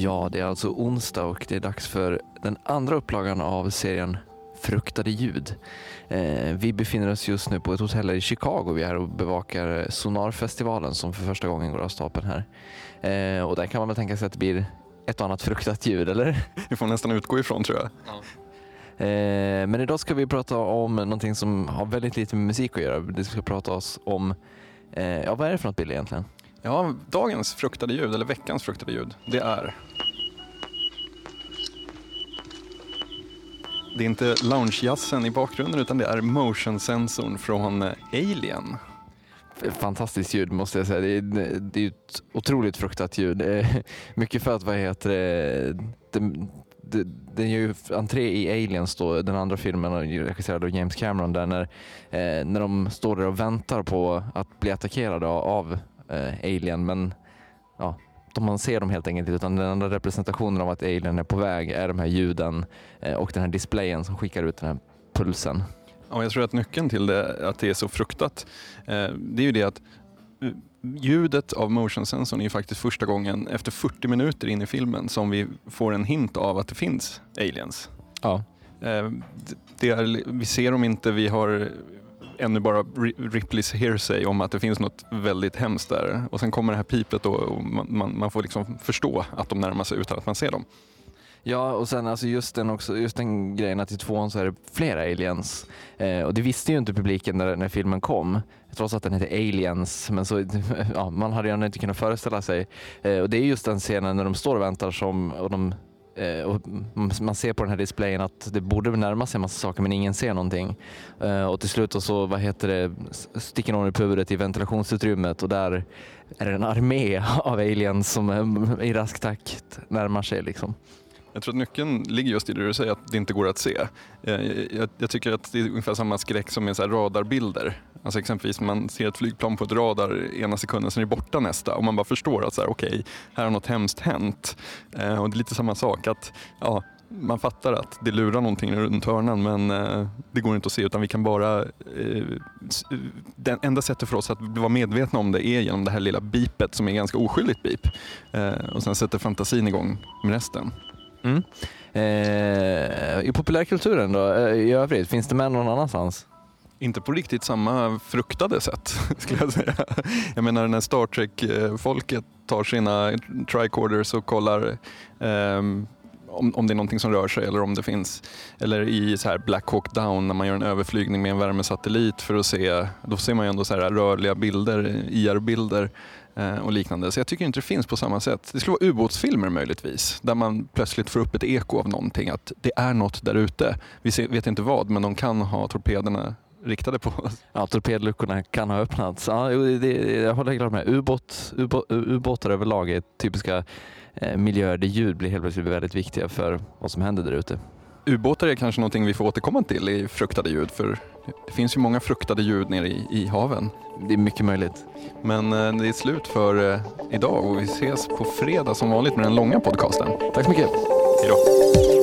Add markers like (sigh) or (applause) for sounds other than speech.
Ja, det är alltså onsdag och det är dags för den andra upplagan av serien Fruktade ljud. Eh, vi befinner oss just nu på ett hotell i Chicago. Vi är här och bevakar Sonarfestivalen som för första gången går av stapeln här. Eh, och där kan man väl tänka sig att det blir ett och annat fruktat ljud, eller? Vi får nästan utgå ifrån tror jag. Eh, men idag ska vi prata om någonting som har väldigt lite med musik att göra. Vi ska prata oss om, eh, ja vad är det för något Bill egentligen? Ja, dagens fruktade ljud, eller veckans fruktade ljud, det är... Det är inte loungejazzen i bakgrunden utan det är motion-sensorn från eh, Alien. Fantastiskt ljud måste jag säga. Det är, det är ett otroligt fruktat ljud. Eh, (laughs) mycket för att, vad heter det, den, den gör ju entré i Aliens då, den andra filmen regisserad av James Cameron där när, eh, när de står där och väntar på att bli attackerade av eh, Alien men ja, de man ser dem helt enkelt utan den enda representationen av att Alien är på väg är de här ljuden eh, och den här displayen som skickar ut den här pulsen. Ja, jag tror att nyckeln till det, att det är så fruktat, eh, det är ju det att eh, ljudet av motion-sensorn är ju faktiskt första gången efter 40 minuter in i filmen som vi får en hint av att det finns aliens. Ja. Det är, vi ser dem inte, vi har ännu bara Ripleys hearsay om att det finns något väldigt hemskt där. Och sen kommer det här pipet då och man, man får liksom förstå att de närmar sig utan att man ser dem. Ja, och sen alltså just den, också, just den grejen att i tvåan så är det flera aliens. Eh, och det visste ju inte publiken när, när filmen kom. Trots att den heter Aliens. Men så, (laughs) ja, man hade ju inte kunnat föreställa sig. Eh, och det är just den scenen när de står och väntar som, och de Eh, och man ser på den här displayen att det borde närma sig en massa saker men ingen ser någonting. Eh, och till slut så vad heter det, sticker någon upp huvudet i ventilationsutrymmet och där är det en armé av aliens som eh, i rask takt närmar sig. Liksom. Jag tror att nyckeln ligger just i det du säger att det inte går att se. Eh, jag, jag tycker att det är ungefär samma skräck som med så radarbilder. Alltså exempelvis man ser ett flygplan på ett radar ena sekunden, sen är det borta nästa och man bara förstår att så här, okej, okay, här har något hemskt hänt. Eh, och det är lite samma sak att ja, man fattar att det lurar någonting runt hörnan men eh, det går inte att se utan vi kan bara... Eh, det enda sättet för oss att vara medvetna om det är genom det här lilla bipet som är ganska oskyldigt bip. Eh, och sen sätter fantasin igång med resten. Mm. Eh, I populärkulturen då, eh, i övrigt, finns det med någon annanstans? Inte på riktigt samma fruktade sätt (laughs) skulle jag säga. Jag menar när Star Trek-folket tar sina tricorders och kollar um, om, om det är någonting som rör sig eller om det finns. Eller i så här Black Hawk Down när man gör en överflygning med en värmesatellit för att se, då ser man ju ändå så här rörliga bilder, IR-bilder och liknande. Så jag tycker inte det finns på samma sätt. Det skulle vara ubåtsfilmer möjligtvis, där man plötsligt får upp ett eko av någonting, att det är något där ute. Vi vet inte vad, men de kan ha torpederna riktade på oss. Ja, torpedluckorna kan ha öppnats. Ja, det, jag håller klart med. Ubåt, ubåt, ubåtar överlag är typiska eh, miljöer där ljud blir helt plötsligt väldigt viktiga för vad som händer där ute. Ubåtar är kanske någonting vi får återkomma till i fruktade ljud, för det finns ju många fruktade ljud nere i, i haven. Det är mycket möjligt. Men eh, det är slut för eh, idag och vi ses på fredag som vanligt med den långa podcasten. Tack så mycket. Hej då.